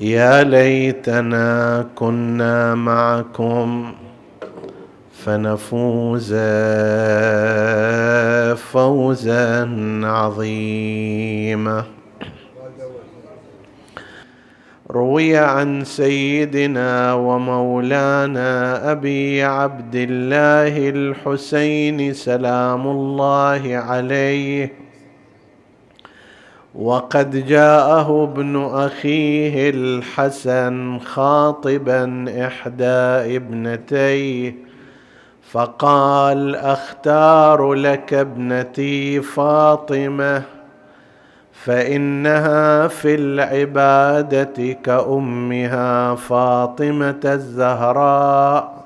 يا ليتنا كنا معكم فنفوز فوزا عظيما. روي عن سيدنا ومولانا أبي عبد الله الحسين سلام الله عليه. وقد جاءه ابن أخيه الحسن خاطبا إحدى ابنتيه فقال أختار لك ابنتي فاطمة فإنها في العبادة كأمها فاطمة الزهراء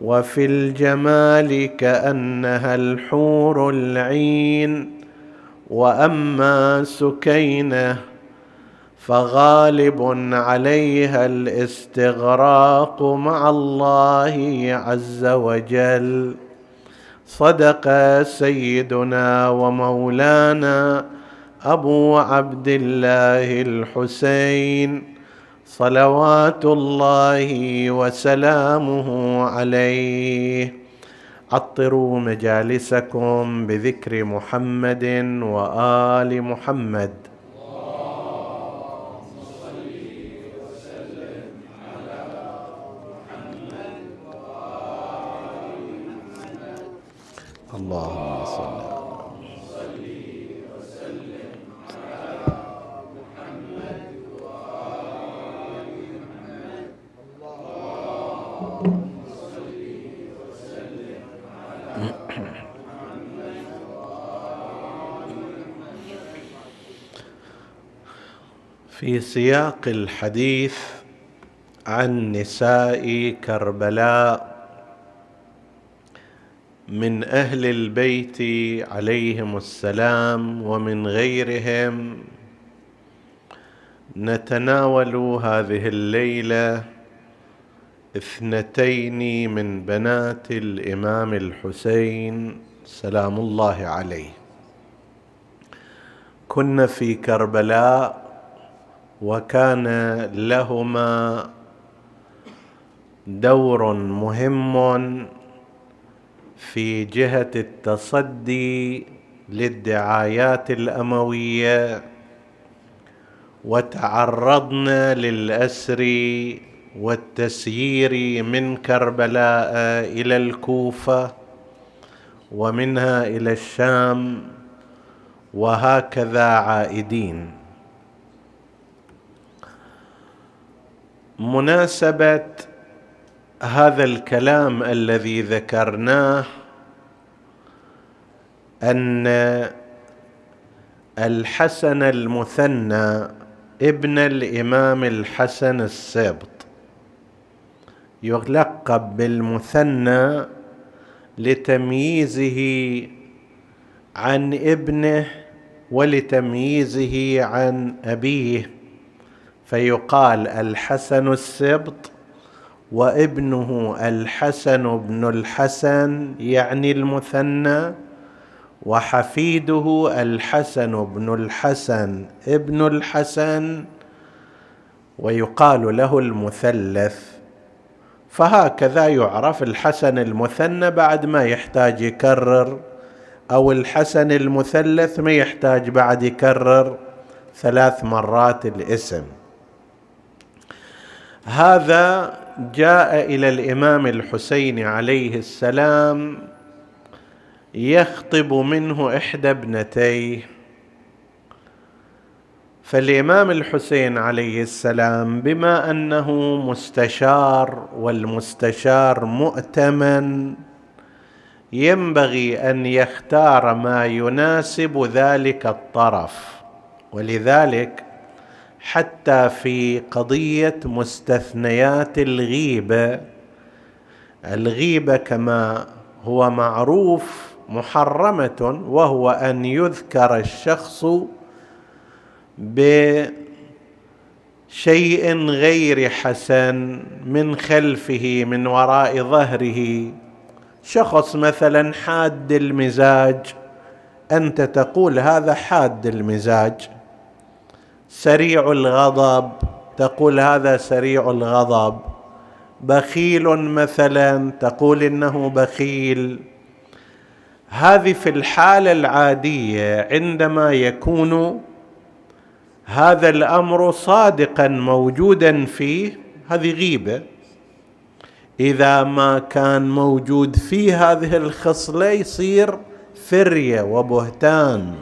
وفي الجمال كأنها الحور العين. وأما سكينة فغالب عليها الاستغراق مع الله عز وجل. صدق سيدنا ومولانا أبو عبد الله الحسين صلوات الله وسلامه عليه. عطروا مجالسكم بذكر محمد وآل محمد. اللهم في سياق الحديث عن نساء كربلاء من أهل البيت عليهم السلام ومن غيرهم. نتناول هذه الليلة اثنتين من بنات الإمام الحسين سلام الله عليه. كن في كربلاء وكان لهما دور مهم في جهة التصدي للدعايات الأموية وتعرضن للأسر والتسيير من كربلاء إلى الكوفة ومنها إلى الشام وهكذا عائدين. مناسبة هذا الكلام الذي ذكرناه أن الحسن المثنى ابن الإمام الحسن السبط يلقب بالمثنى لتمييزه عن ابنه ولتمييزه عن أبيه. فيقال الحسن السبط وابنه الحسن بن الحسن يعني المثنى وحفيده الحسن بن الحسن ابن الحسن ويقال له المثلث فهكذا يعرف الحسن المثنى بعد ما يحتاج يكرر أو الحسن المثلث ما يحتاج بعد يكرر ثلاث مرات الاسم هذا جاء إلى الإمام الحسين عليه السلام يخطب منه إحدى ابنتيه. فالإمام الحسين عليه السلام بما أنه مستشار والمستشار مؤتمن ينبغي أن يختار ما يناسب ذلك الطرف. ولذلك حتى في قضية مستثنيات الغيبة. الغيبة كما هو معروف محرمة وهو أن يذكر الشخص بشيء غير حسن من خلفه من وراء ظهره. شخص مثلا حاد المزاج أنت تقول هذا حاد المزاج. سريع الغضب تقول هذا سريع الغضب. بخيل مثلا تقول إنه بخيل. هذه في الحالة العادية عندما يكون هذا الأمر صادقا موجودا فيه هذه غيبة. إذا ما كان موجود فيه هذه الخصلة يصير فرية وبهتان.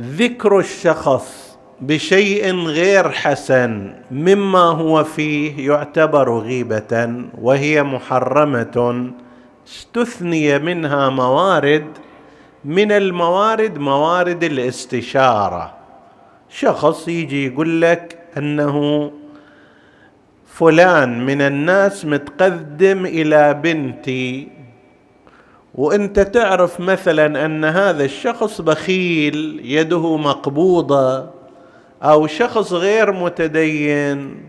ذكر الشخص بشيء غير حسن مما هو فيه يعتبر غيبة وهي محرمة استثني منها موارد من الموارد موارد الاستشارة. شخص يجي يقول لك أنه فلان من الناس متقدم إلى بنتي وانت تعرف مثلا أن هذا الشخص بخيل يده مقبوضة أو شخص غير متدين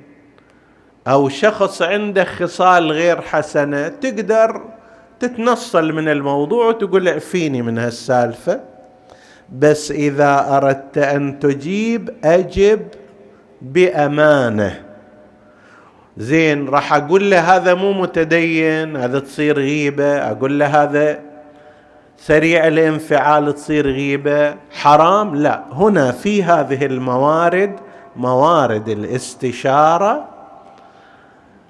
أو شخص عنده خصال غير حسنة تقدر تتنصل من الموضوع وتقول اعفيني من هالسالفة. بس إذا أردت أن تجيب أجب بأمانة. زين راح أقول له هذا مو متدين هذا تصير غيبة. أقول له هذا سريع الانفعال تصير غيبة. حرام؟ لا. هنا في هذه الموارد موارد الاستشارة.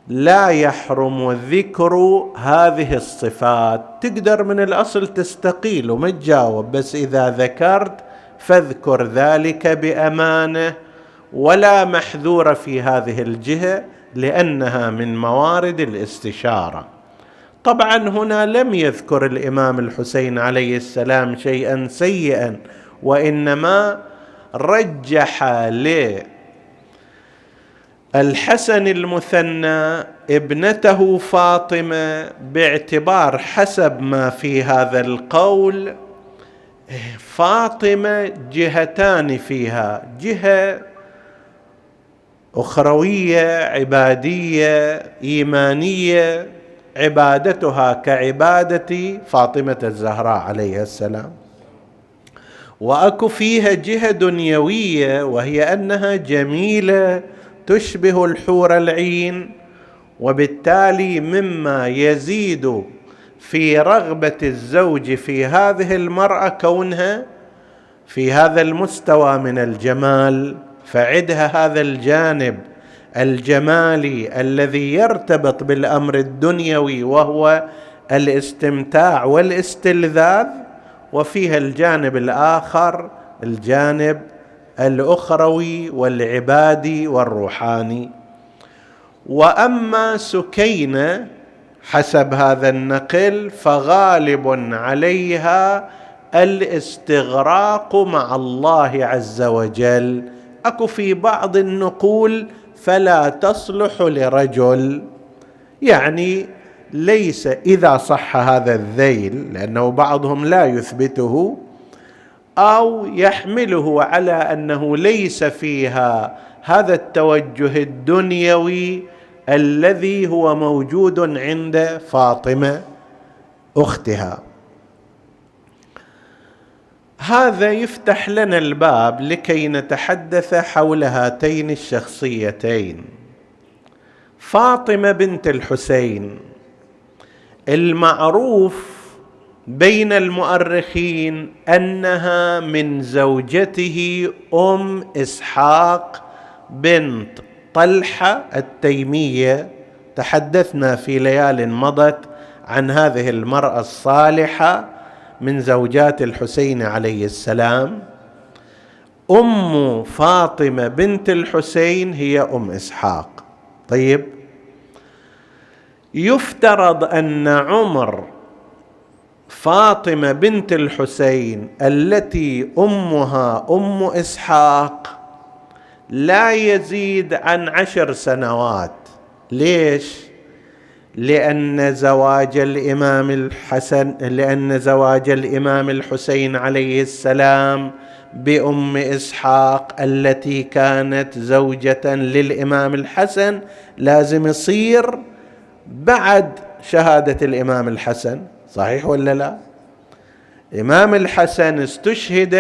لا يحرم ذكر هذه الصفات. تقدر من الأصل تستقيل وما تجاوب بس إذا ذكرت فاذكر ذلك بأمانة. ولا محذور في هذه الجهة. لأنها من موارد الاستشارة. طبعا هنا لم يذكر الإمام الحسين عليه السلام شيئا سيئا وإنما رجح للحسن المثنى ابنته فاطمة باعتبار حسب ما في هذا القول فاطمة جهتان فيها جهة أخروية عبادية إيمانية عبادتها كعبادة فاطمة الزهراء عليها السلام. وأكو فيها جهة دنيوية وهي أنها جميلة تشبه الحور العين وبالتالي مما يزيد في رغبة الزوج في هذه المرأة كونها في هذا المستوى من الجمال فعدها هذا الجانب الجمالي الذي يرتبط بالأمر الدنيوي وهو الاستمتاع والاستلذاذ وفيها الجانب الآخر الجانب الأخروي والعبادي والروحاني. وأما سكينة حسب هذا النقل فغالب عليها الاستغراق مع الله عز وجل. أكو في بعض النقول فلا تصلح لرجل. يعني ليس إذا صح هذا الذيل لأنه بعضهم لا يثبته أو يحمله على أنه ليس فيها هذا التوجه الدنيوي الذي هو موجود عند فاطمة أختها. هذا يفتح لنا الباب لكي نتحدث حول هاتين الشخصيتين. فاطمة بنت الحسين المعروف بين المؤرخين أنها من زوجته أم إسحاق بنت طلحة التيمية. تحدثنا في ليال مضت عن هذه المرأة الصالحة. من زوجات الحسين عليه السلام أم فاطمة بنت الحسين هي أم إسحاق. طيب يفترض أن عمر فاطمة بنت الحسين التي أمها أم إسحاق لا يزيد عن عشر سنوات. ليش؟ لأن زواج الإمام الحسن لأن زواج الإمام الحسين عليه السلام بأم إسحاق التي كانت زوجة للإمام الحسن لازم يصير بعد شهادة الإمام الحسن. صحيح ولا لا؟ الامام الحسن استشهد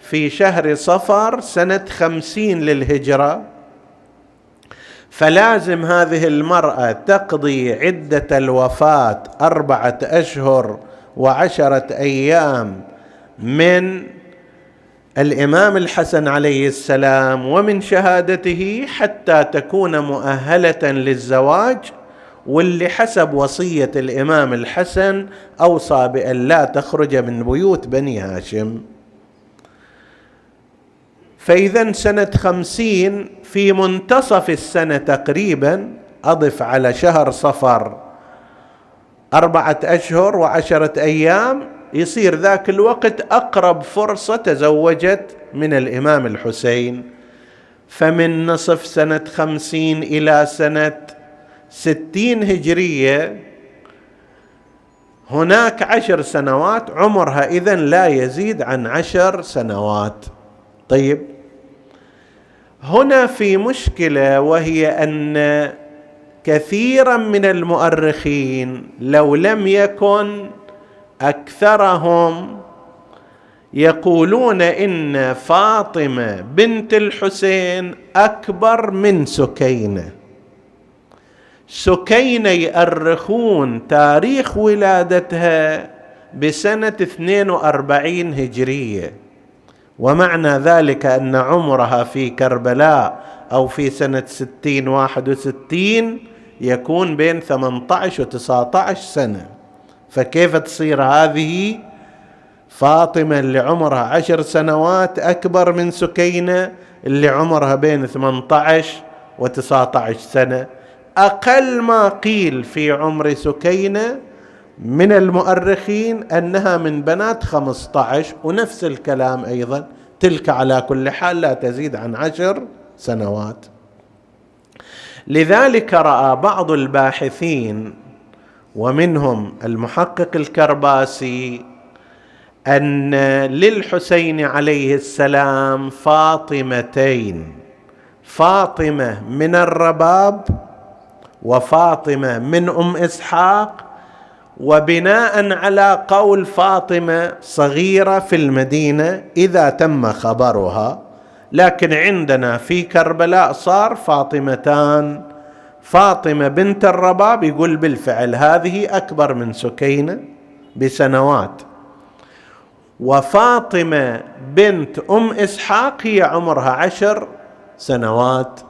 في شهر صفر سنة خمسين للهجرة. فلازم هذه المرأة تقضي عدة الوفاة أربعة أشهر وعشرة أيام من الإمام الحسن عليه السلام ومن شهادته حتى تكون مؤهلة للزواج واللي حسب وصية الإمام الحسن أوصى بأن لا تخرج من بيوت بني هاشم. فإذا سنة خمسين في منتصف السنة تقريبا أضف على شهر صفر أربعة أشهر وعشرة أيام يصير ذاك الوقت أقرب فرصة تزوجت من الإمام الحسين. فمن نصف سنة خمسين إلى سنة ستين هجرية هناك عشر سنوات عمرها إذن لا يزيد عن عشر سنوات. طيب هنا في مشكلة وهي أن كثيرا من المؤرخين لو لم يكن أكثرهم يقولون إن فاطمة بنت الحسين أكبر من سكينة. سكينة يؤرخون تاريخ ولادتها بسنة 42 هجرية. ومعنى ذلك أن عمرها في كربلاء أو في سنة ستين واحد وستين يكون بين 18 و 19 سنة. فكيف تصير هذه؟ فاطمة اللي عمرها عشر سنوات أكبر من سكينة اللي عمرها بين 18 و 19 سنة. أقل ما قيل في عمر سكينة من المؤرخين أنها من بنات 15 ونفس الكلام أيضا تلك على كل حال لا تزيد عن عشر سنوات. لذلك رأى بعض الباحثين ومنهم المحقق الكرباسي أن للحسين عليه السلام فاطمتين فاطمة من الرباب وفاطمة من أم إسحاق وبناء على قول فاطمة صغيرة في المدينة إذا تم خبرها لكن عندنا في كربلاء صار فاطمتان. فاطمة بنت الرباب يقول بالفعل هذه أكبر من سكينة بسنوات. وفاطمة بنت أم إسحاق هي عمرها عشر سنوات.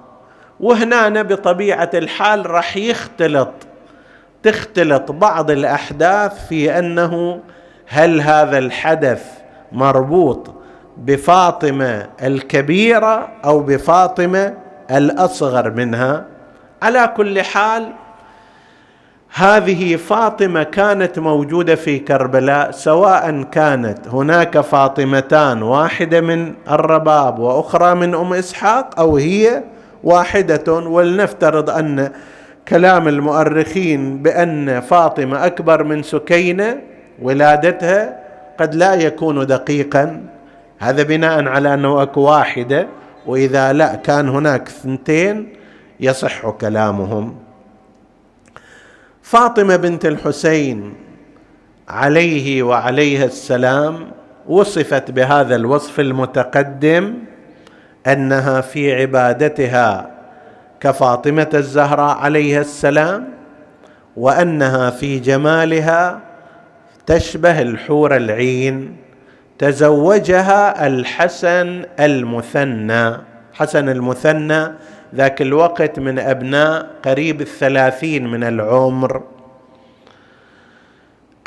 وهنا بطبيعه الحال راح يختلط تختلط بعض الأحداث في أنه هل هذا الحدث مربوط بفاطمة الكبيرة أو بفاطمة الأصغر منها؟ على كل حال هذه فاطمة كانت موجودة في كربلاء سواء كانت هناك فاطمتان واحدة من الرباب وأخرى من أم إسحاق أو هي واحدة. ولنفترض أن كلام المؤرخين بأن فاطمة أكبر من سكينة ولادتها قد لا يكون دقيقا. هذا بناء على أنه أكو واحدة وإذا لا كان هناك اثنتين يصح كلامهم. فاطمة بنت الحسين عليه وعليها السلام وصفت بهذا الوصف المتقدم أنها في عبادتها كفاطمة الزهراء عليها السلام وأنها في جمالها تشبه الحور العين تزوجها الحسن المثنى. حسن المثنى ذاك الوقت من أبناء قريب الثلاثين من العمر.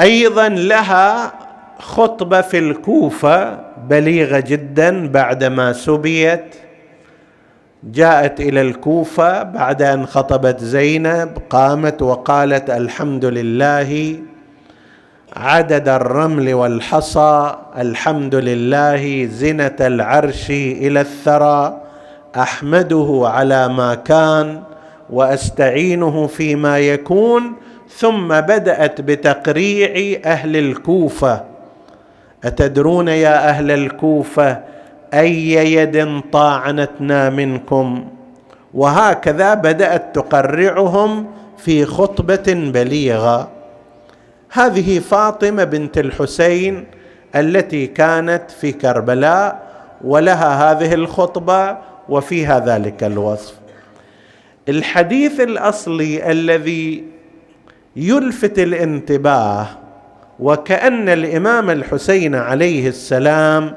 أيضا لها خطبة في الكوفة بليغة جدا بعدما سبيت جاءت إلى الكوفة بعد أن خطبت زينب قامت وقالت الحمد لله عدد الرمل والحصى الحمد لله زنة العرش إلى الثرى أحمده على ما كان وأستعينه فيما يكون ثم بدأت بتقريع أهل الكوفة. أتدرون يا أهل الكوفة أي يد طاعنتنا منكم؟ وهكذا بدأت تقرعهم في خطبة بليغة. هذه فاطمة بنت الحسين التي كانت في كربلاء ولها هذه الخطبة وفيها ذلك الوصف. الحديث الأصلي الذي يلفت الانتباه وكأن الإمام الحسين عليه السلام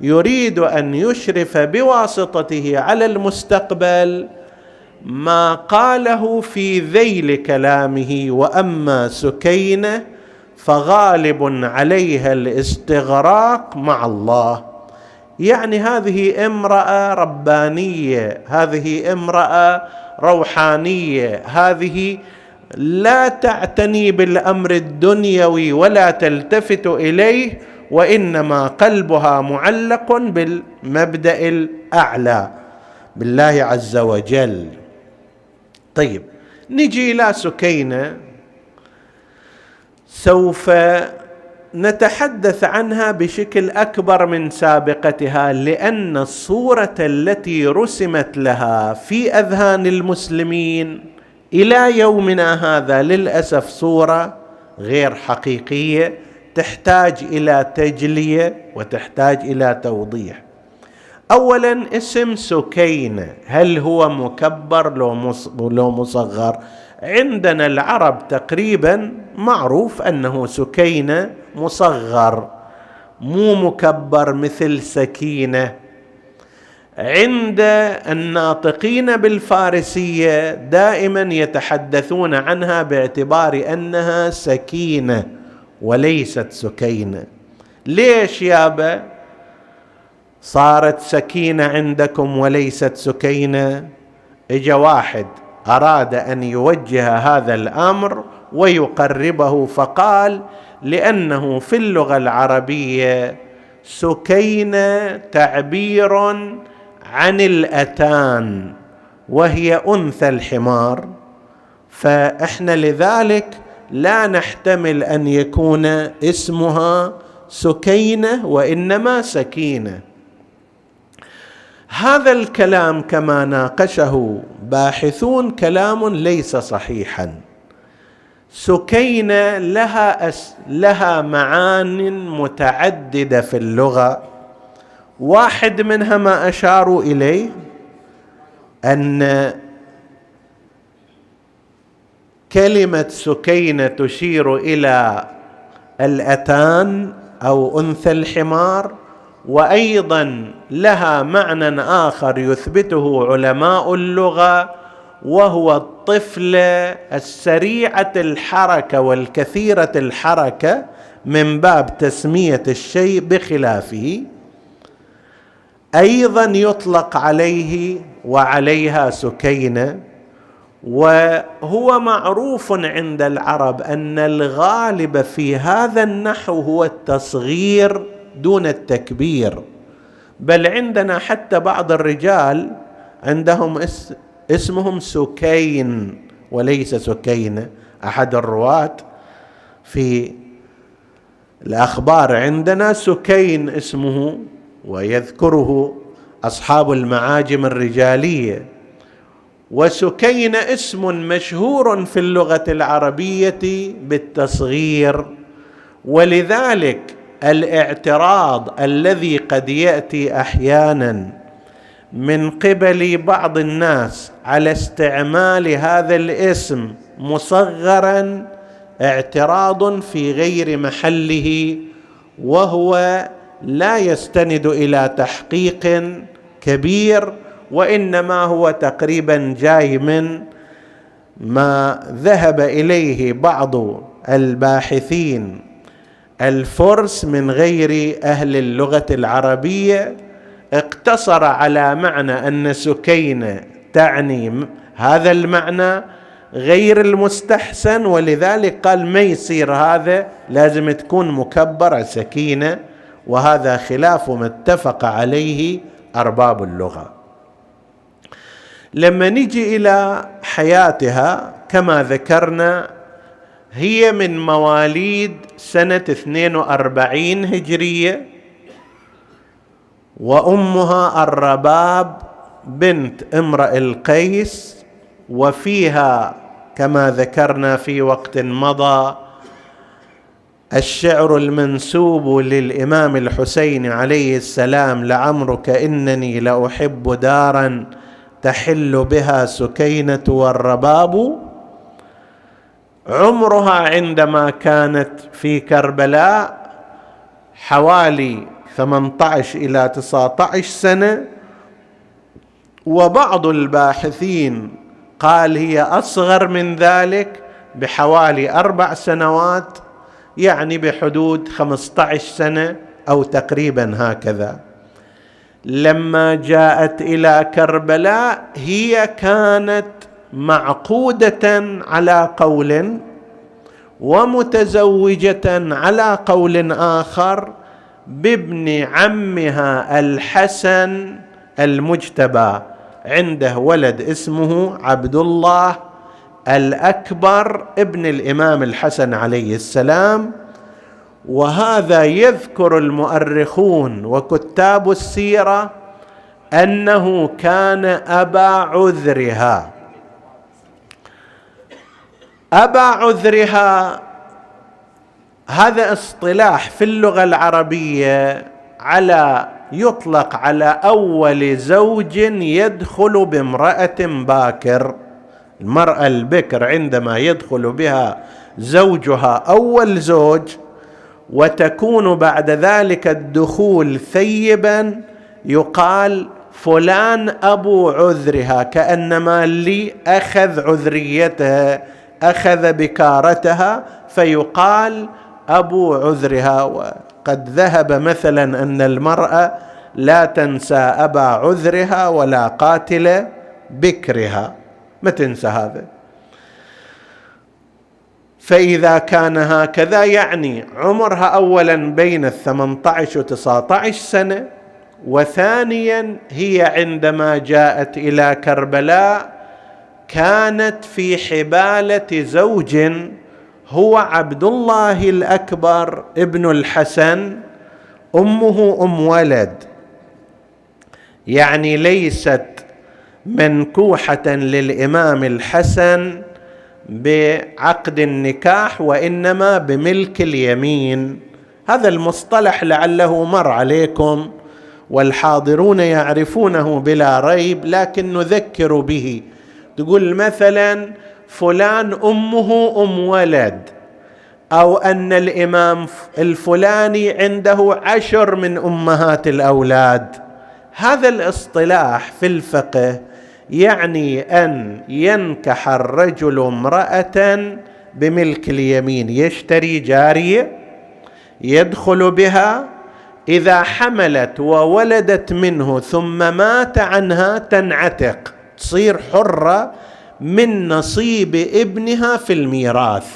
يريد أن يشرف بواسطته على المستقبل ما قاله في ذيل كلامه وأما سكينة فغالب عليها الاستغراق مع الله. يعني هذه امرأة ربانية هذه امرأة روحانية هذه لا تعتني بالأمر الدنيوي ولا تلتفت إليه وإنما قلبها معلق بالمبدأ الأعلى بالله عز وجل. طيب نجي إلى سكينة. سوف نتحدث عنها بشكل أكبر من سابقتها لأن الصورة التي رسمت لها في أذهان المسلمين إلى يومنا هذا للأسف صورة غير حقيقية. تحتاج إلى تجلية وتحتاج إلى توضيح. اولا اسم سكينه هل هو مكبر لو مصغر؟ عندنا العرب تقريبا معروف أنه سكينه مصغر مو مكبر مثل سكينة. عند الناطقين بالفارسية دائما يتحدثون عنها باعتبار أنها سكينة. وليست سكينة. ليش يابا صارت سكينة عندكم وليست سكينة؟ إجا واحد أراد أن يوجه هذا الأمر ويقربه فقال لأنه في اللغة العربية سكينة تعبير عن الأتان وهي أنثى الحمار. فإحنا لذلك لا نحتمل أن يكون اسمها سكينة وإنما سكينة. هذا الكلام كما ناقشه باحثون كلام ليس صحيحا. سكينة لها أس لها معان متعددة في اللغة. واحد منها ما اشاروا إليه أن كلمة سكينة تشير إلى الأتان أو أنثى الحمار وأيضا لها معنى آخر يثبته علماء اللغة وهو الطفله السريعة الحركة والكثيرة الحركة من باب تسمية الشيء بخلافه. أيضا يطلق عليه وعليها سكينة. وهو معروف عند العرب أن الغالب في هذا النحو هو التصغير دون التكبير. بل عندنا حتى بعض الرجال عندهم اسمهم سكين وليس سكينه أحد الرواة في الأخبار عندنا سكين اسمه ويذكره أصحاب المعاجم الرجالية. وسكين اسم مشهور في اللغة العربية بالتصغير. ولذلك الاعتراض الذي قد يأتي أحيانا من قبل بعض الناس على استعمال هذا الاسم مصغرا اعتراض في غير محله وهو لا يستند إلى تحقيق كبير وإنما هو تقريبا جاي من ما ذهب إليه بعض الباحثين. الفرس من غير أهل اللغة العربية اقتصر على معنى أن سكينه تعني هذا المعنى غير المستحسن ولذلك قال ما يصير هذا؟ لازم تكون مكبره سكينه وهذا خلاف ما اتفق عليه أرباب اللغة. لما نجي إلى حياتها كما ذكرنا هي من مواليد سنة 42 هجرية وأمها الرباب بنت امرئ القيس وفيها كما ذكرنا في وقت مضى الشعر المنسوب للإمام الحسين عليه السلام لعمرك إنني لأحب دارا تحل بها سكينة والرباب عمرها عندما كانت في كربلاء حوالي 18 إلى 19 سنة وبعض الباحثين قال هي أصغر من ذلك بحوالي أربع سنوات يعني بحدود 15 سنة أو تقريبا هكذا. لما جاءت إلى كربلاء هي كانت معقودة على قول ومتزوجة على قول آخر بابن عمها الحسن المجتبى. عنده ولد اسمه عبد الله الأكبر ابن الإمام الحسن عليه السلام. وهذا يذكر المؤرخون وكتاب السيرة أنه كان أبا عذرها. أبا عذرها هذا اصطلاح في اللغة العربية على يطلق على أول زوج يدخل بامرأة باكر. المرأة البكر عندما يدخل بها زوجها أول زوج وتكون بعد ذلك الدخول ثيبا يقال فلان أبو عذرها كأنما لي أخذ عذريتها أخذ بكارتها فيقال أبو عذرها. وقد ذهب مثلا أن المرأة لا تنسى أبا عذرها ولا قاتل بكرها. ما تنسى هذا؟ فإذا كان هكذا يعني عمرها أولا بين وتسعة عشر سنة وثانيا هي عندما جاءت إلى كربلاء كانت في حبالة زوج هو عبد الله الأكبر ابن الحسن أمه أم ولد. يعني ليست منكوحة للإمام الحسن بعقد النكاح وإنما بملك اليمين. هذا المصطلح لعله مر عليكم والحاضرون يعرفونه بلا ريب لكن نذكر به. تقول مثلا فلان أمه أم ولد أو أن الإمام الفلاني عنده عشر من أمهات الأولاد. هذا الاصطلاح في الفقه يعني أن ينكح الرجل امرأة بملك اليمين. يشتري جارية يدخل بها إذا حملت وولدت منه ثم مات عنها تنعتق. تصير حرة من نصيب ابنها في الميراث.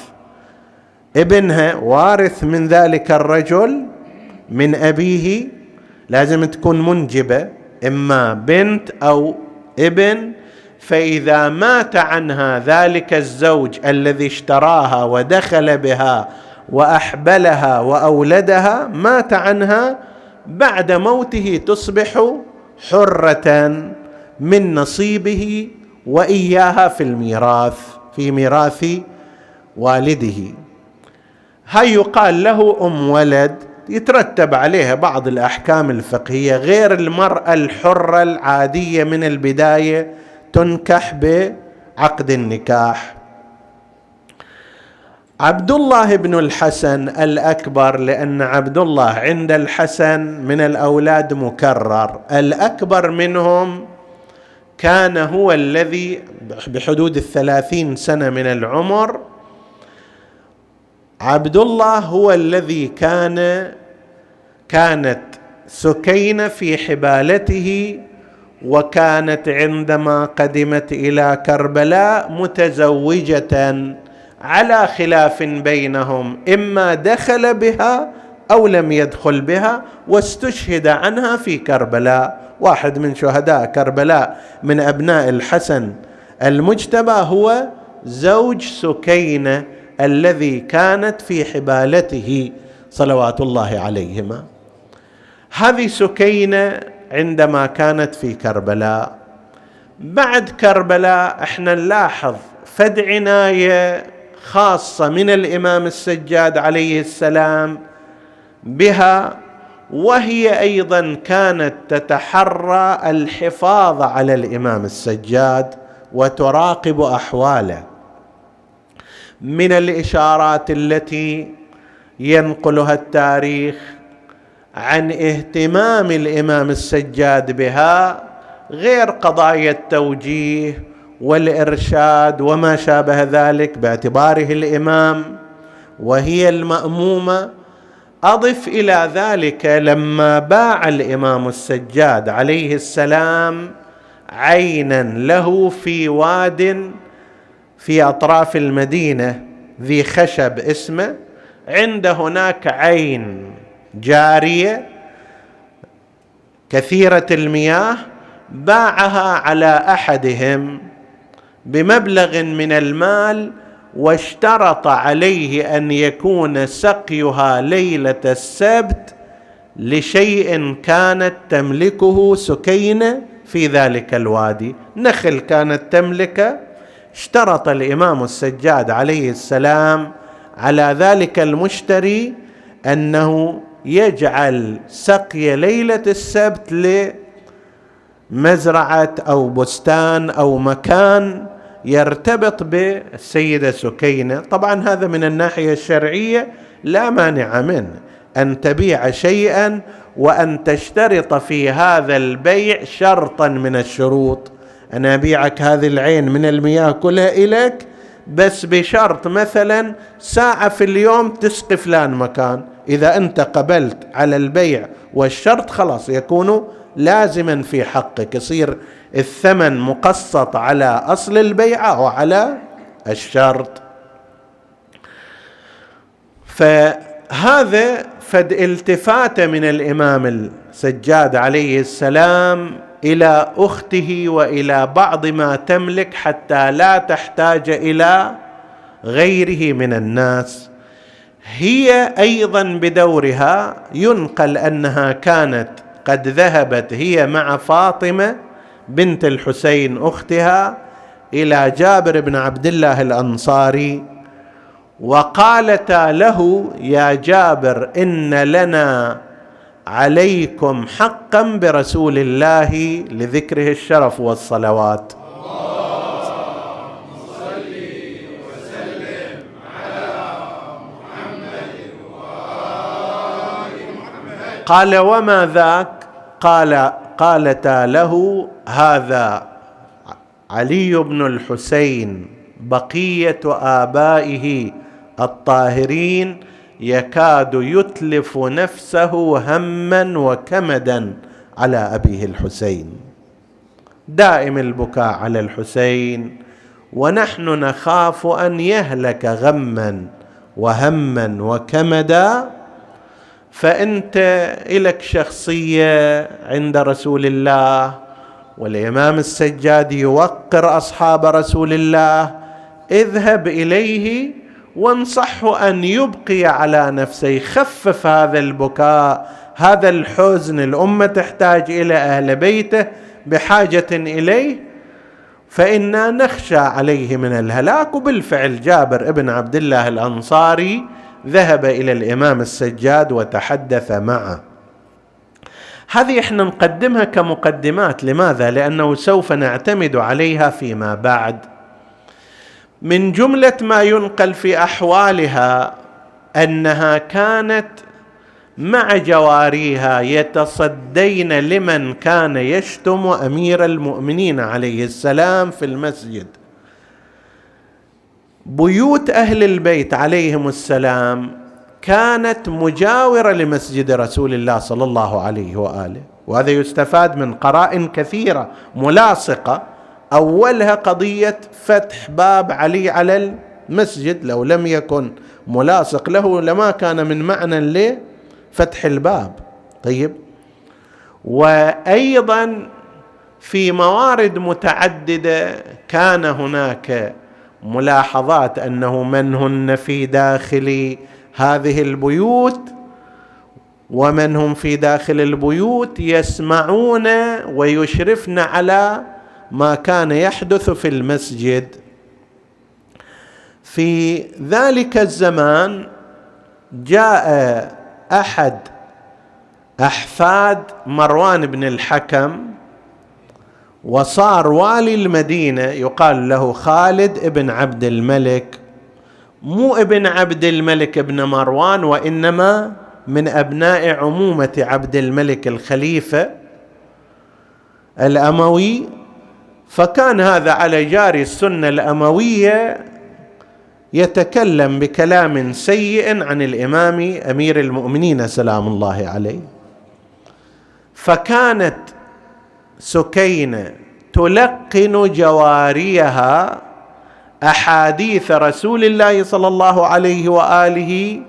ابنها وارث من ذلك الرجل من أبيه لازم تكون منجبة إما بنت أو ابن فإذا مات عنها ذلك الزوج الذي اشتراها ودخل بها وأحبلها وأولدها مات عنها بعد موته تصبح حرة من نصيبه وإياها في الميراث في ميراث والده. هاي يقال له أم ولد. يترتب عليها بعض الأحكام الفقهية غير المرأة الحرة العادية من البداية تنكح بعقد النكاح. عبد الله بن الحسن الأكبر لأن عبد الله عند الحسن من الأولاد مكرر. الأكبر منهم كان هو الذي بحدود الثلاثين سنة من العمر عبد الله هو الذي كان كانت سكينة في حبالته وكانت عندما قدمت إلى كربلاء متزوجة على خلاف بينهم إما دخل بها أو لم يدخل بها واستشهد عنها في كربلاء. واحد من شهداء كربلاء من أبناء الحسن المجتبى هو زوج سكينة الذي كانت في حبالته صلوات الله عليهما. هذه سكينة عندما كانت في كربلاء. بعد كربلاء إحنا نلاحظ فد عنايه خاصة من الإمام السجاد عليه السلام بها وهي أيضا كانت تتحرى الحفاظ على الإمام السجاد وتراقب أحواله. من الإشارات التي ينقلها التاريخ عن اهتمام الإمام السجاد بها غير قضايا التوجيه والإرشاد وما شابه ذلك باعتباره الإمام وهي المأمومة. أضف إلى ذلك لما باع الإمام السجاد عليه السلام عينا له في واد في أطراف المدينة ذي خشب اسمه عند هناك عين جارية كثيرة المياه باعها على أحدهم بمبلغ من المال واشترط عليه أن يكون سقيها ليلة السبت لشيء كانت تملكه سكينة في ذلك الوادي. نخل كانت تملكه اشترط الإمام السجاد عليه السلام على ذلك المشتري أنه يجعل سقي ليلة السبت لمزرعة أو بستان أو مكان يرتبط بالسيدة سكينة. طبعا هذا من الناحية الشرعية لا مانع منه أن تبيع شيئا وأن تشترط في هذا البيع شرطا من الشروط. أنا ابيعك هذه العين من المياه كلها إليك بس بشرط مثلا ساعة في اليوم تسقي فلان مكان. إذا أنت قبلت على البيع والشرط خلاص يكون لازما في حقك. يصير الثمن مقسط على أصل البيعة وعلى الشرط. فهذا فد التفات من الإمام السجاد عليه السلام إلى أخته وإلى بعض ما تملك حتى لا تحتاج إلى غيره من الناس. هي أيضا بدورها ينقل أنها كانت قد ذهبت هي مع فاطمة بنت الحسين أختها إلى جابر بن عبد الله الأنصاري وقالتا له يا جابر إن لنا عليكم حقا برسول الله لذكره الشرف والصلوات. قال وما ذاك؟ قال قالتا له هذا علي بن الحسين بقية آبائه الطاهرين يكاد يتلف نفسه هما وكمدا على أبيه الحسين. دائم البكاء على الحسين ونحن نخاف أن يهلك غما وهما وكمدا. فأنت إلك شخصية عند رسول الله والإمام السجاد يوقر أصحاب رسول الله. اذهب إليه وانصحه أن يبقي على نفسه يخفف هذا البكاء هذا الحزن. الأمة تحتاج إلى أهل بيته بحاجة إليه فإنا نخشى عليه من الهلاك. وبالفعل جابر ابن عبد الله الأنصاري ذهب إلى الإمام السجاد وتحدث معه. هذه إحنا نقدمها كمقدمات. لماذا؟ لأنه سوف نعتمد عليها فيما بعد. من جملة ما ينقل في أحوالها أنها كانت مع جواريها يتصدين لمن كان يشتم أمير المؤمنين عليه السلام في المسجد. بيوت أهل البيت عليهم السلام كانت مجاورة لمسجد رسول الله صلى الله عليه وآله وهذا يستفاد من قرائن كثيرة ملاصقة أولها قضية فتح باب علي على المسجد لو لم يكن ملاصق له لما كان من معنى لفتح الباب. طيب. وأيضا في موارد متعددة كان هناك ملاحظات أنه من هن في داخل هذه البيوت ومن هم في داخل البيوت يسمعون ويشرفن على ما كان يحدث في المسجد. في ذلك الزمان جاء أحد أحفاد مروان بن الحكم وصار والي المدينة يقال له خالد بن عبد الملك. مو ابن عبد الملك ابن مروان وإنما من أبناء عمومة عبد الملك الخليفة الأموي. فكان هذا على جاري السنة الأموية يتكلم بكلام سيء عن الإمام أمير المؤمنين سلام الله عليه. فكانت سكينة تلقن جواريها أحاديث رسول الله صلى الله عليه وآله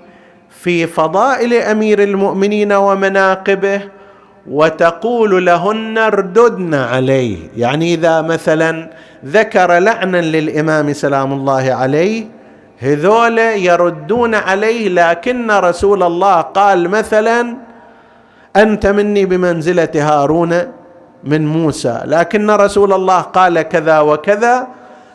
في فضائل أمير المؤمنين ومناقبه وتقول لهن ارددن عليه. يعني إذا مثلا ذكر لعنا للإمام سلام الله عليه هذول يردون عليه لكن رسول الله قال مثلا أنت مني بمنزلة هارون من موسى. لكن رسول الله قال كذا وكذا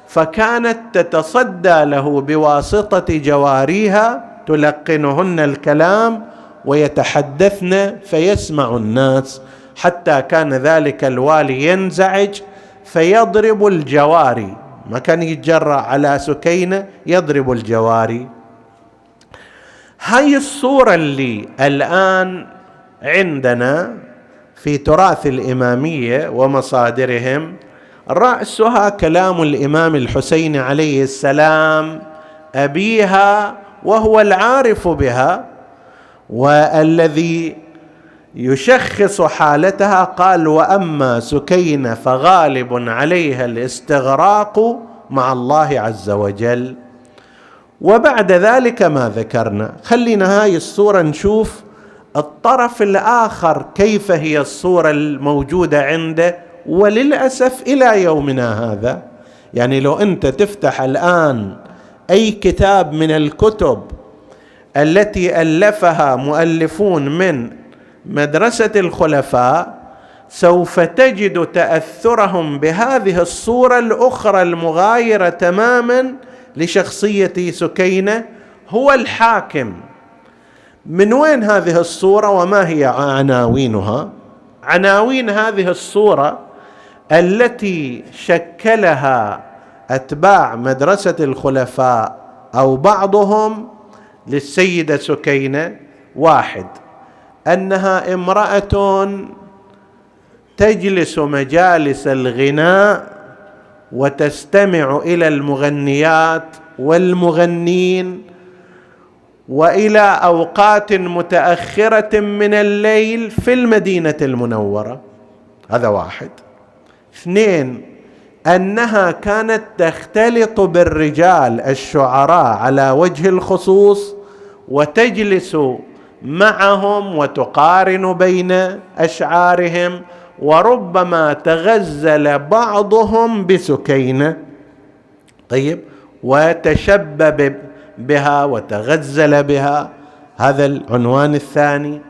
فكانت تتصدى له بواسطة جواريها تلقنهن الكلام ويتحدثن فيسمع الناس. حتى كان ذلك الوالي ينزعج فيضرب الجواري. ما كان يتجرأ على سكينة يضرب الجواري. هاي الصورة اللي الآن عندنا في تراث الإمامية ومصادرهم رأسها كلام الإمام الحسين عليه السلام أبيها وهو العارف بها. والذي يشخص حالتها قال وأما سكينه فغالب عليها الاستغراق مع الله عز وجل. وبعد ذلك ما ذكرنا خلينا هاي الصورة نشوف الطرف الآخر كيف هي الصورة الموجودة عنده وللأسف إلى يومنا هذا. يعني لو أنت تفتح الآن أي كتاب من الكتب التي ألفها مؤلفون من مدرسة الخلفاء سوف تجد تأثرهم بهذه الصورة الأخرى المغايرة تماما لشخصية سكينة هو الحاكم. من وين هذه الصورة وما هي عناوينها؟ عناوين هذه الصورة التي شكلها أتباع مدرسة الخلفاء أو بعضهم للسيدة سكينة واحد أنها امرأة تجلس مجالس الغناء وتستمع إلى المغنيات والمغنين وإلى أوقات متأخرة من الليل في المدينة المنورة. هذا واحد. اثنين أنها كانت تختلط بالرجال الشعراء على وجه الخصوص وتجلس معهم وتقارن بين أشعارهم وربما تغزل بعضهم بسكينة. طيب وتشبب بها وتغزل بها. هذا العنوان الثاني.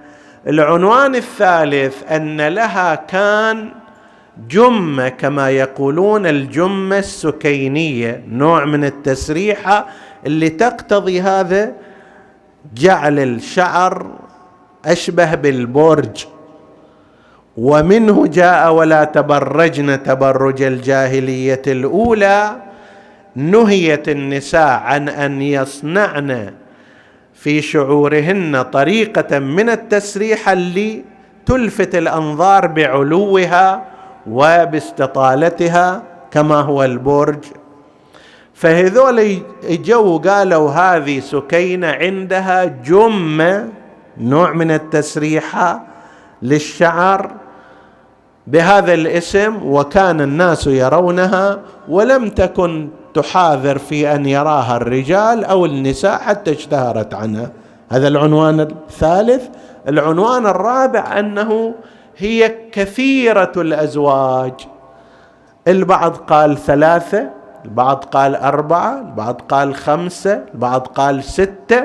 العنوان الثالث أن لها كان جمة كما يقولون الجمة السكينية نوع من التسريحة اللي تقتضي هذا جعل الشعر أشبه بالبرج. ومنه جاء ولا تبرجن تبرج الجاهلية الأولى نهيت النساء عن أن يصنعن في شعورهن طريقة من التسريح اللي تلفت الأنظار بعلوها وباستطالتها كما هو البرج. فهذول اجوا قالوا هذه سكينة عندها جمه نوع من التسريحه للشعر بهذا الاسم وكان الناس يرونها ولم تكن تحاذر في أن يراها الرجال أو النساء حتى اشتهرت عنها. هذا العنوان الثالث. العنوان الرابع أنه هي كثيرة الأزواج. البعض قال ثلاثة البعض قال أربعة البعض قال خمسة البعض قال ستة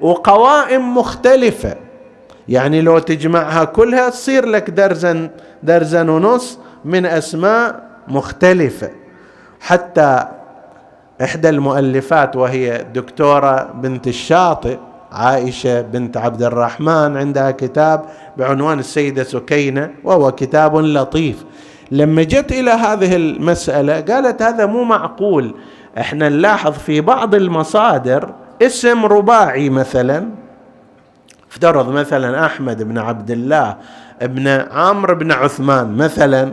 وقوائم مختلفة. يعني لو تجمعها كلها تصير لك درزن درزن ونص من أسماء مختلفة. حتى إحدى المؤلفات وهي دكتورة بنت الشاطئ عائشة بنت عبد الرحمن عندها كتاب بعنوان السيدة سكينة وهو كتاب لطيف. لما جت إلى هذه المسألة قالت هذا مو معقول. إحنا نلاحظ في بعض المصادر اسم رباعي مثلا. افترض مثلا أحمد بن عبد الله بن عمرو بن عثمان مثلا.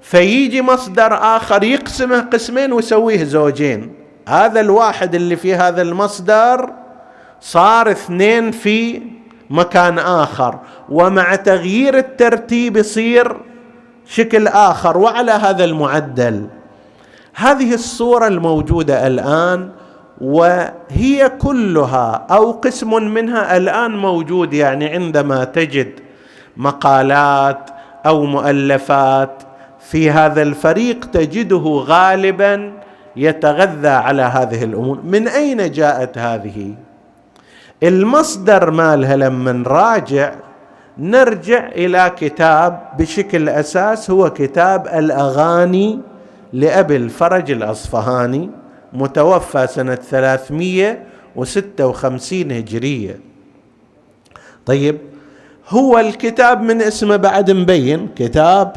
فيجي مصدر آخر يقسمه قسمين ويسويه زوجين. هذا الواحد اللي في هذا المصدر صار اثنين في مكان آخر. ومع تغيير الترتيب يصير شكل آخر وعلى هذا المعدل. هذه الصورة الموجودة الآن وهي كلها أو قسم منها الآن موجود يعني عندما تجد مقالات أو مؤلفات في هذا الفريق تجده غالبا يتغذى على هذه الأمور. من أين جاءت هذه؟ المصدر مالها لما نراجع نرجع إلى كتاب بشكل أساس هو كتاب الأغاني لأبي الفرج الأصفهاني متوفى سنة 356 هجرية. طيب هو الكتاب من اسمه بعد مبين؟ كتاب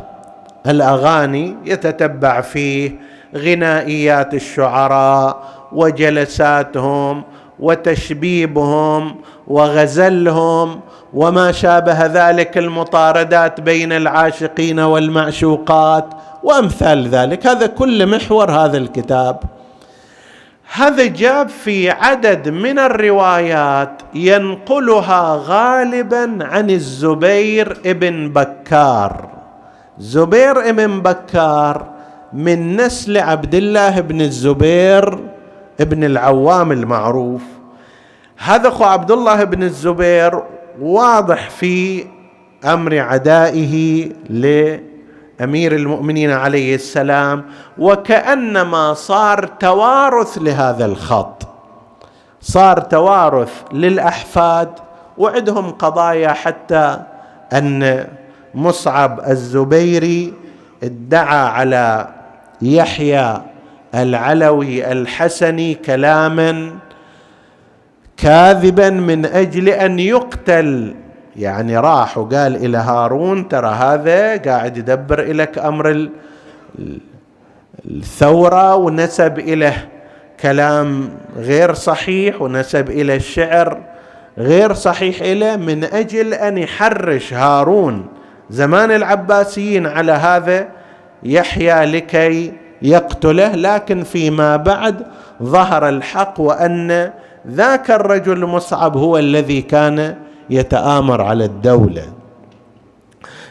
الأغاني يتتبع فيه غنائيات الشعراء وجلساتهم وتشبيبهم وغزلهم وما شابه ذلك المطاردات بين العاشقين والمعشوقات. وأمثال ذلك. هذا كل محور هذا الكتاب. هذا جاب في عدد من الروايات ينقلها غالبا عن الزبير ابن بكار. زبير ابن بكار من نسل عبد الله بن الزبير ابن العوام المعروف. هذا أخو عبد الله بن الزبير واضح في أمر عدائه لأمير المؤمنين عليه السلام وكأنما صار توارث لهذا الخط. صار توارث للأحفاد وعندهم قضايا حتى أن مصعب الزبيري ادعى على يحيى العلوي الحسني كلاما كاذبا من أجل أن يقتل. يعني راح وقال إلى هارون ترى هذا قاعد يدبر لك أمر الثورة ونسب إليه كلام غير صحيح ونسب إلى الشعر غير صحيح له من أجل أن يحرش هارون. زمان العباسيين على هذا يحيى لكي يقتله لكن فيما بعد ظهر الحق وأن ذاك الرجل مصعب هو الذي كان يتآمر على الدولة.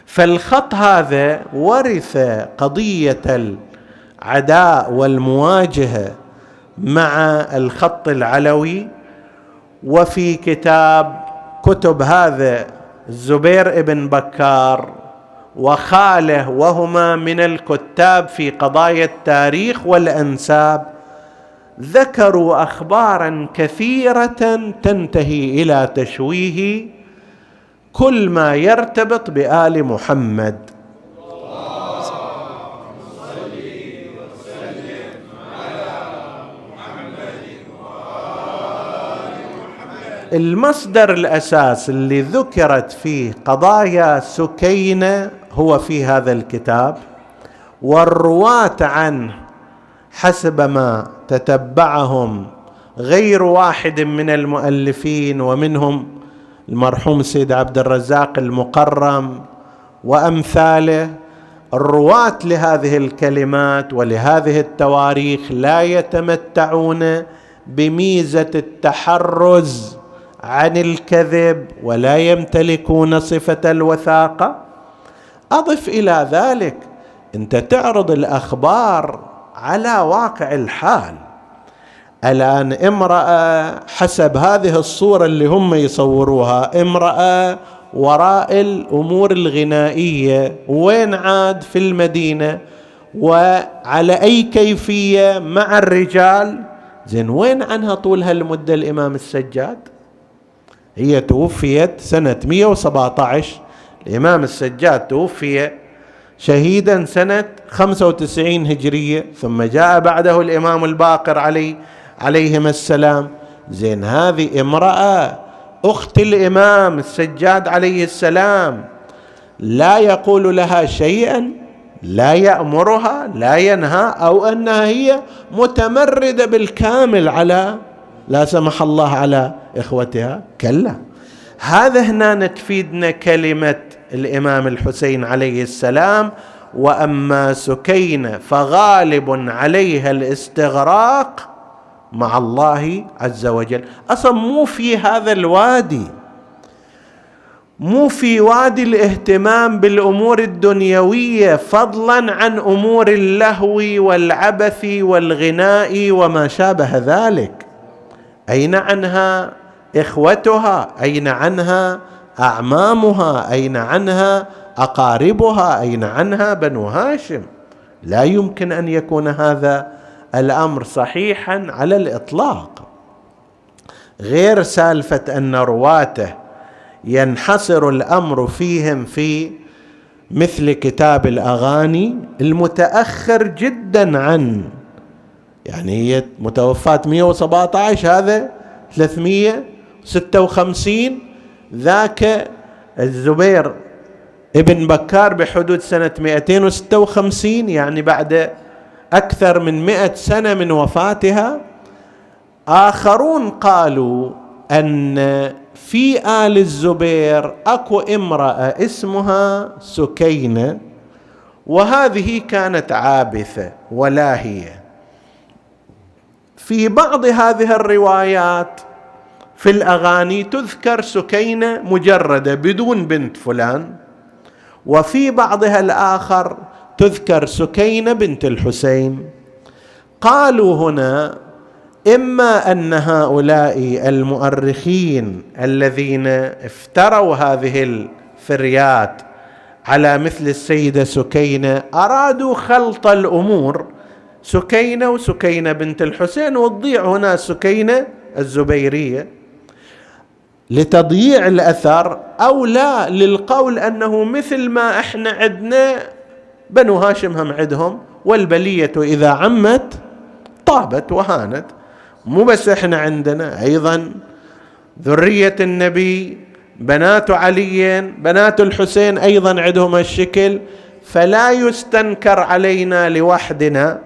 فالخط هذا ورث قضية العداء والمواجهة مع الخط العلوي وفي كتاب كتب هذا الزبير ابن بكار وخاله وهما من الكتاب في قضايا التاريخ والأنساب ذكروا اخبارا كثيرة تنتهي إلى تشويه كل ما يرتبط بآل محمد. المصدر الأساس اللي ذكرت فيه قضايا سكينة هو في هذا الكتاب والرواة عنه حسب ما تتبعهم غير واحد من المؤلفين ومنهم المرحوم سيد عبد الرزاق المقرم وأمثاله. الرواة لهذه الكلمات ولهذه التواريخ لا يتمتعون بميزة التحرز عن الكذب ولا يمتلكون صفة الوثاقة. أضف إلى ذلك أنت تعرض الأخبار على واقع الحال. الآن امرأة حسب هذه الصورة اللي هم يصوروها امرأة وراء الأمور الغنائية وين عاد في المدينة؟ وعلى أي كيفية مع الرجال؟ زين وين عنها طول هالمدة الإمام السجاد؟ هي توفيت سنة 117 الامام السجاد توفي شهيدا سنة 95 هجرية ثم جاء بعده الإمام الباقر عليه عليهما السلام. زين هذه امرأة أخت الإمام السجاد عليه السلام. لا يقول لها شيئا لا يأمرها لا ينهى أو أنها هي متمردة بالكامل على لا سمح الله على إخوتها. كلا. هذا هنا تفيدنا كلمة الإمام الحسين عليه السلام وأما سكينه فغالب عليها الاستغراق مع الله عز وجل. أصلا مو في هذا الوادي مو في وادي الاهتمام بالأمور الدنيوية فضلا عن أمور اللهو والعبث والغناء وما شابه ذلك. أين عنها إخوتها؟ أين عنها أعمامها أين عنها؟ أقاربها أين عنها؟ بنو هاشم. لا يمكن أن يكون هذا الأمر صحيحا على الإطلاق. غير سالفة أن رواته ينحصر الأمر فيهم في مثل كتاب الأغاني المتأخر جدا عن يعني هي متوفاة 117 هذا 356 ذاك الزبير ابن بكار بحدود سنة 256 يعني بعد أكثر من مئة سنة من وفاتها آخرون قالوا أن في آل الزبير أكو امرأة اسمها سكينة وهذه كانت عابثة ولاهية. في بعض هذه الروايات في الأغاني تذكر سكينة مجردة بدون بنت فلان وفي بعضها الآخر تذكر سكينة بنت الحسين. قالوا هنا إما أن هؤلاء المؤرخين الذين افتروا هذه الفريات على مثل السيدة سكينة أرادوا خلط الأمور سكينة وسكينة بنت الحسين وتضيع هنا سكينة الزبيرية. لتضييع الأثر أو لا للقول أنه مثل ما إحنا عندنا بنو هاشم هم عندهم والبلية إذا عمت طابت وهانت. مو بس إحنا عندنا أيضا ذرية النبي بنات علي بنات الحسين أيضا عندهم الشكل. فلا يستنكر علينا لوحدنا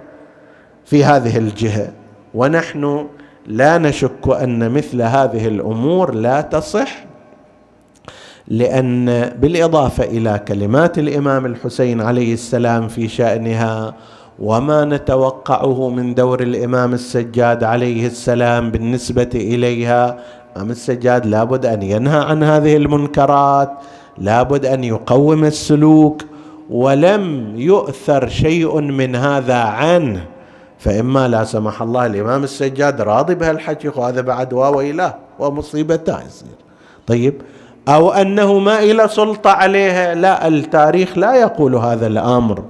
في هذه الجهة. ونحن لا نشك أن مثل هذه الأمور لا تصح لأن بالإضافة إلى كلمات الإمام الحسين عليه السلام في شأنها وما نتوقعه من دور الإمام السجاد عليه السلام بالنسبة إليها الإمام السجاد لابد أن ينهى عن هذه المنكرات لابد أن يقوم السلوك ولم يؤثر شيء من هذا عنه. فإما لا سمح الله الإمام السجاد راضي بهالحكي وهذا بعد واويلاه ومصيبته يصير. طيب أو أنه ما إلى سلطة عليها لا التاريخ لا يقول هذا الأمر.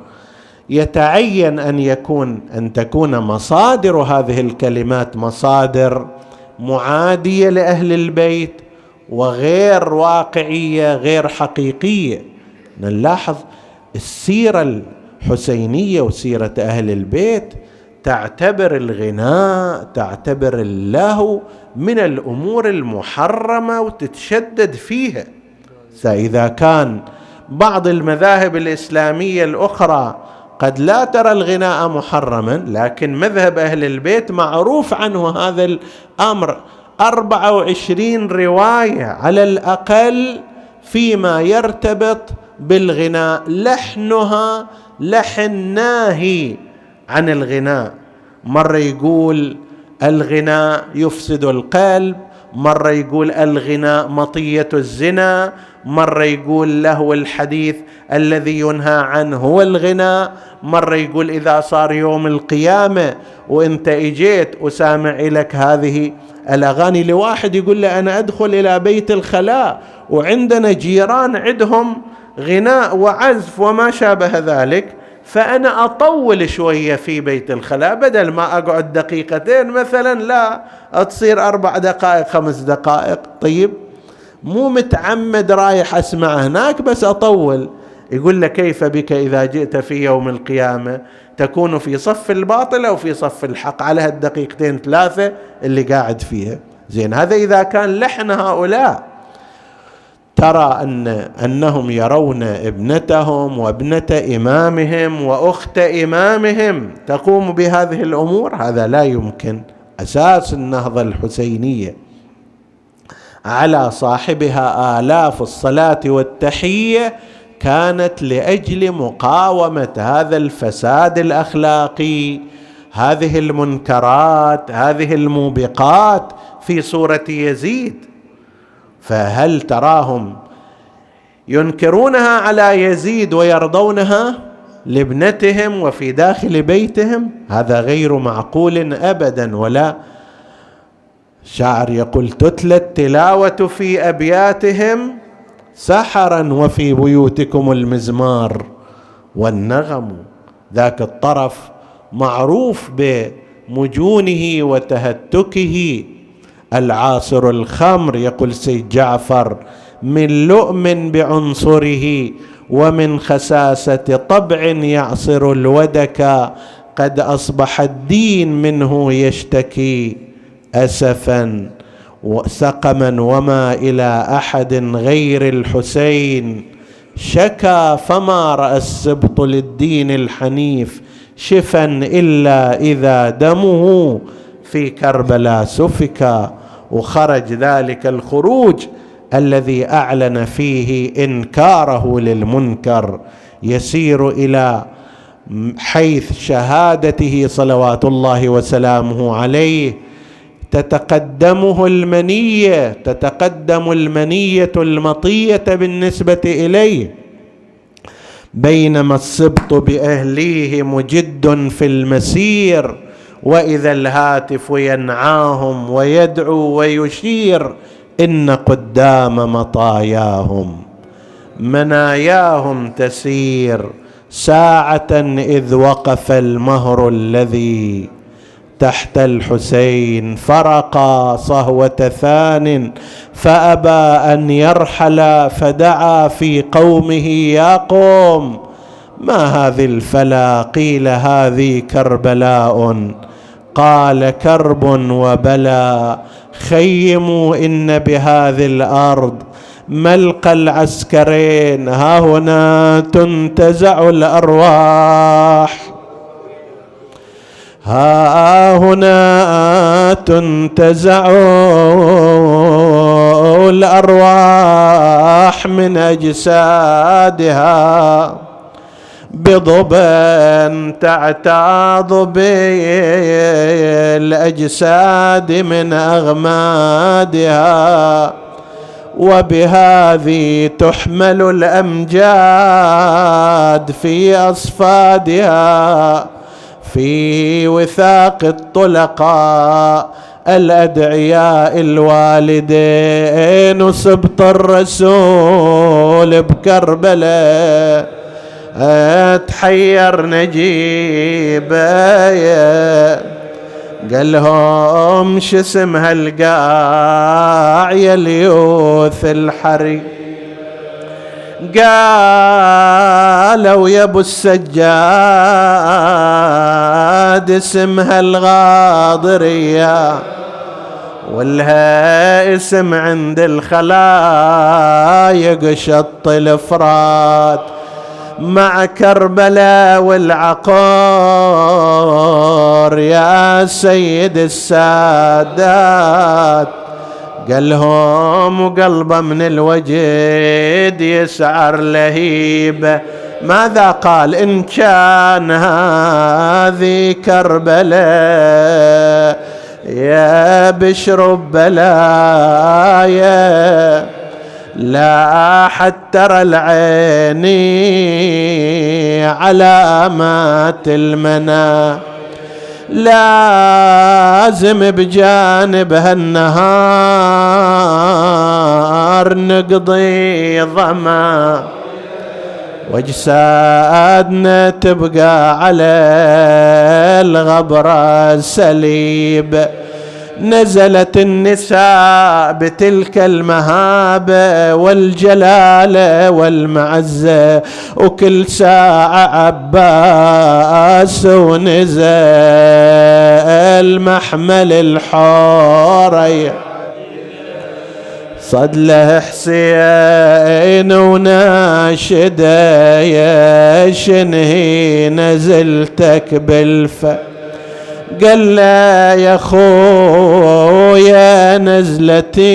يتعين أن يكون أن تكون مصادر هذه الكلمات مصادر معادية لأهل البيت وغير واقعية غير حقيقية. نلاحظ السيرة الحسينية وسيرة أهل البيت تعتبر الغناء تعتبر اللهو من الأمور المحرمة وتتشدد فيها. فاذا كان بعض المذاهب الإسلامية الأخرى قد لا ترى الغناء محرما لكن مذهب أهل البيت معروف عنه هذا أربعة وعشرين رواية على الأقل فيما يرتبط بالغناء لحنها لحن ناهي. عن الغناء. مرة يقول الغناء يفسد القلب مرة يقول الغناء مطية الزنا مرة يقول له الحديث الذي ينهى عنه هو الغناء مرة يقول إذا صار يوم القيامة وإنت إجيت وسامع لك هذه الأغاني لواحد يقول له أنا أدخل إلى بيت الخلاء وعندنا جيران عندهم غناء وعزف وما شابه ذلك. فأنا أطول شوية في بيت الخلاء. بدل ما أقعد دقيقتين مثلا لا تصير أربع دقائق خمس دقائق. طيب؟ مو متعمد رايح أسمع هناك بس أطول. يقول لك كيف بك إذا جئت في يوم القيامة؟ تكون في صف الباطل أو في صف الحق؟ على هالدقيقتين ثلاثة اللي قاعد فيها. زين هذا إذا كان لحن هؤلاء. ترى أن أنهم يرون ابنتهم وابنة إمامهم وأخت إمامهم تقوم بهذه الأمور؟ هذا لا يمكن. أساس النهضة الحسينية. على صاحبها آلاف الصلاة والتحية كانت لأجل مقاومة هذا الفساد الأخلاقي. هذه المنكرات هذه الموبقات في صورة يزيد. فهل تراهم ينكرونها على يزيد ويرضونها لابنتهم وفي داخل بيتهم؟ هذا غير معقول ابدا ولا شاعر يقول تتلى التلاوة في أبياتهم سحرا وفي بيوتكم المزمار والنغم. ذاك الطرف معروف بمجونه وتهتكه. العاصر الخمر يقول سيد جعفر من لؤم بعنصره ومن خساسة طبع يعصر الودك قد أصبح الدين منه يشتكي اسفا سقما وما إلى أحد غير الحسين. شكا فما رأى السبط للدين الحنيف شفا إلا إذا دمه في كربلاء سفك وخرج ذلك الخروج الذي أعلن فيه إنكاره للمنكر يسير إلى حيث شهادته صلوات الله وسلامه عليه. تتقدمه المنية تتقدم المنية المطية بالنسبة إليه. بينما السبط بأهليه مجد في المسير. وإذا الهاتف ينعاهم ويدعو ويشير إن قدام مطاياهم مناياهم تسير ساعة إذ وقف المهر الذي تحت الحسين فرقا صهوة ثان فأبى أن يرحل فدعا في قومه يا قوم ما هذه الفلا قيل هذه كربلاء؟ قال كرب وبلى خيموا إن بهذه الأرض ملقى العسكرين. ها هنا تنتزع الأرواح. ها هنا تنتزع الأرواح من أجسادها. بضبا تعتاض بالأجساد من أغمادها وبهذه تحمل الأمجاد في أصفادها في وثاق الطلقاء الأدعياء الوالدين سبط الرسول بكربلاء. تحير نجيب قال لهم شو اسم هالقاع يا اليوث الحري؟ قالوا يا أبو السجاد اسمها الغاضريه ولها اسم عند الخلايق شط الافراد مع كربلاء والعقار يا سيد السادات. قالهم وقلبه من الوجد يسعر لهيبه ماذا قال إن كان هذه كربلاء يا بشر بلايا. لا حتى ترى العين علامات المنى. لازم بجانب هالنهار نقضي ظما واجسادنا تبقى على الغبرة سليب. نزلت النساء بتلك المهابة والجلالة والمعزة وكل ساعة عباس ونزل محمل الحورية صد له حسين وناشده يا شنهي نزلتك بالفأ قال لا يا خويا نزلتي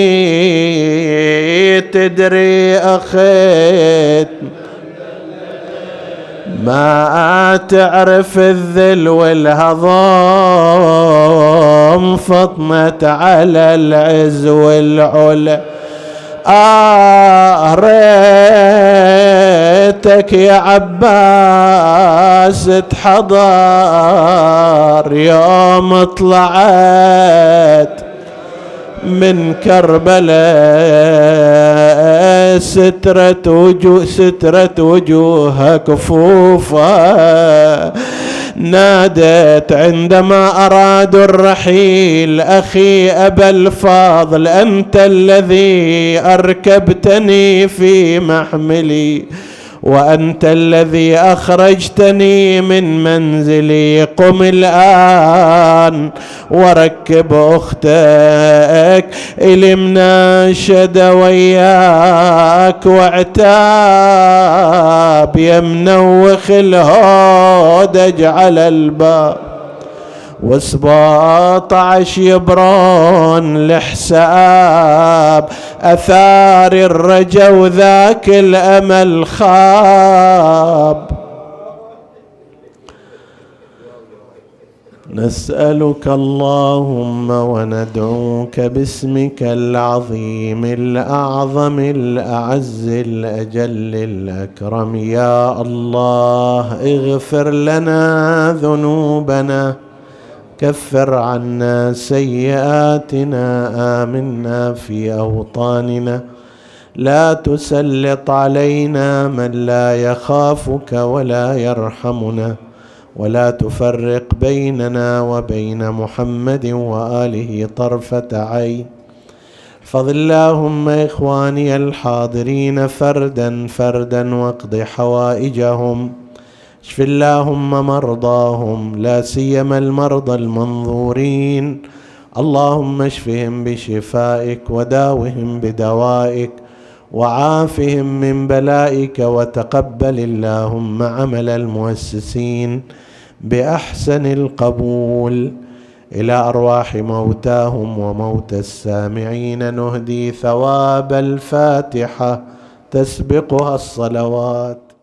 تدري أخيت. ما تعرف الذل والهضم فطمت على العز والعلا. ريتك يا عباس تحضر يوم طلعت من كربلاء سترة وجوه سترة وجوهها كفوفا. نادت عندما أرادوا الرحيل أخي أبا الفاضل أنت الذي أركبتني في محملي. وأنت الذي أخرجتني من منزلي. قم الآن وركب أختك الي مناشد وياك واعتاب. يا منوخ الهودج على الباب وسباطعش يبرون لحساب آثار الرجا وذاك الأمل خاب. نسألك اللهم وندعوك باسمك العظيم الأعظم الأعز الأجل الأكرم. يا الله اغفر لنا ذنوبنا كفر عنا سيئاتنا آمنا في أوطاننا. لا تسلط علينا من لا يخافك ولا يرحمنا. ولا تفرق بيننا وبين محمد وآله طرفة عين. احفظ اللهم إخواني الحاضرين فردا فردا واقض حوائجهم. اشف اللهم مرضاهم لا سيما المرضى المنظورين. اللهم اشفهم بشفائك وداوهم بدوائك وعافهم من بلائك وتقبل اللهم عمل المؤسسين بأحسن القبول. إلى أرواح موتاهم وموت السامعين نهدي ثواب الفاتحة تسبقها الصلوات.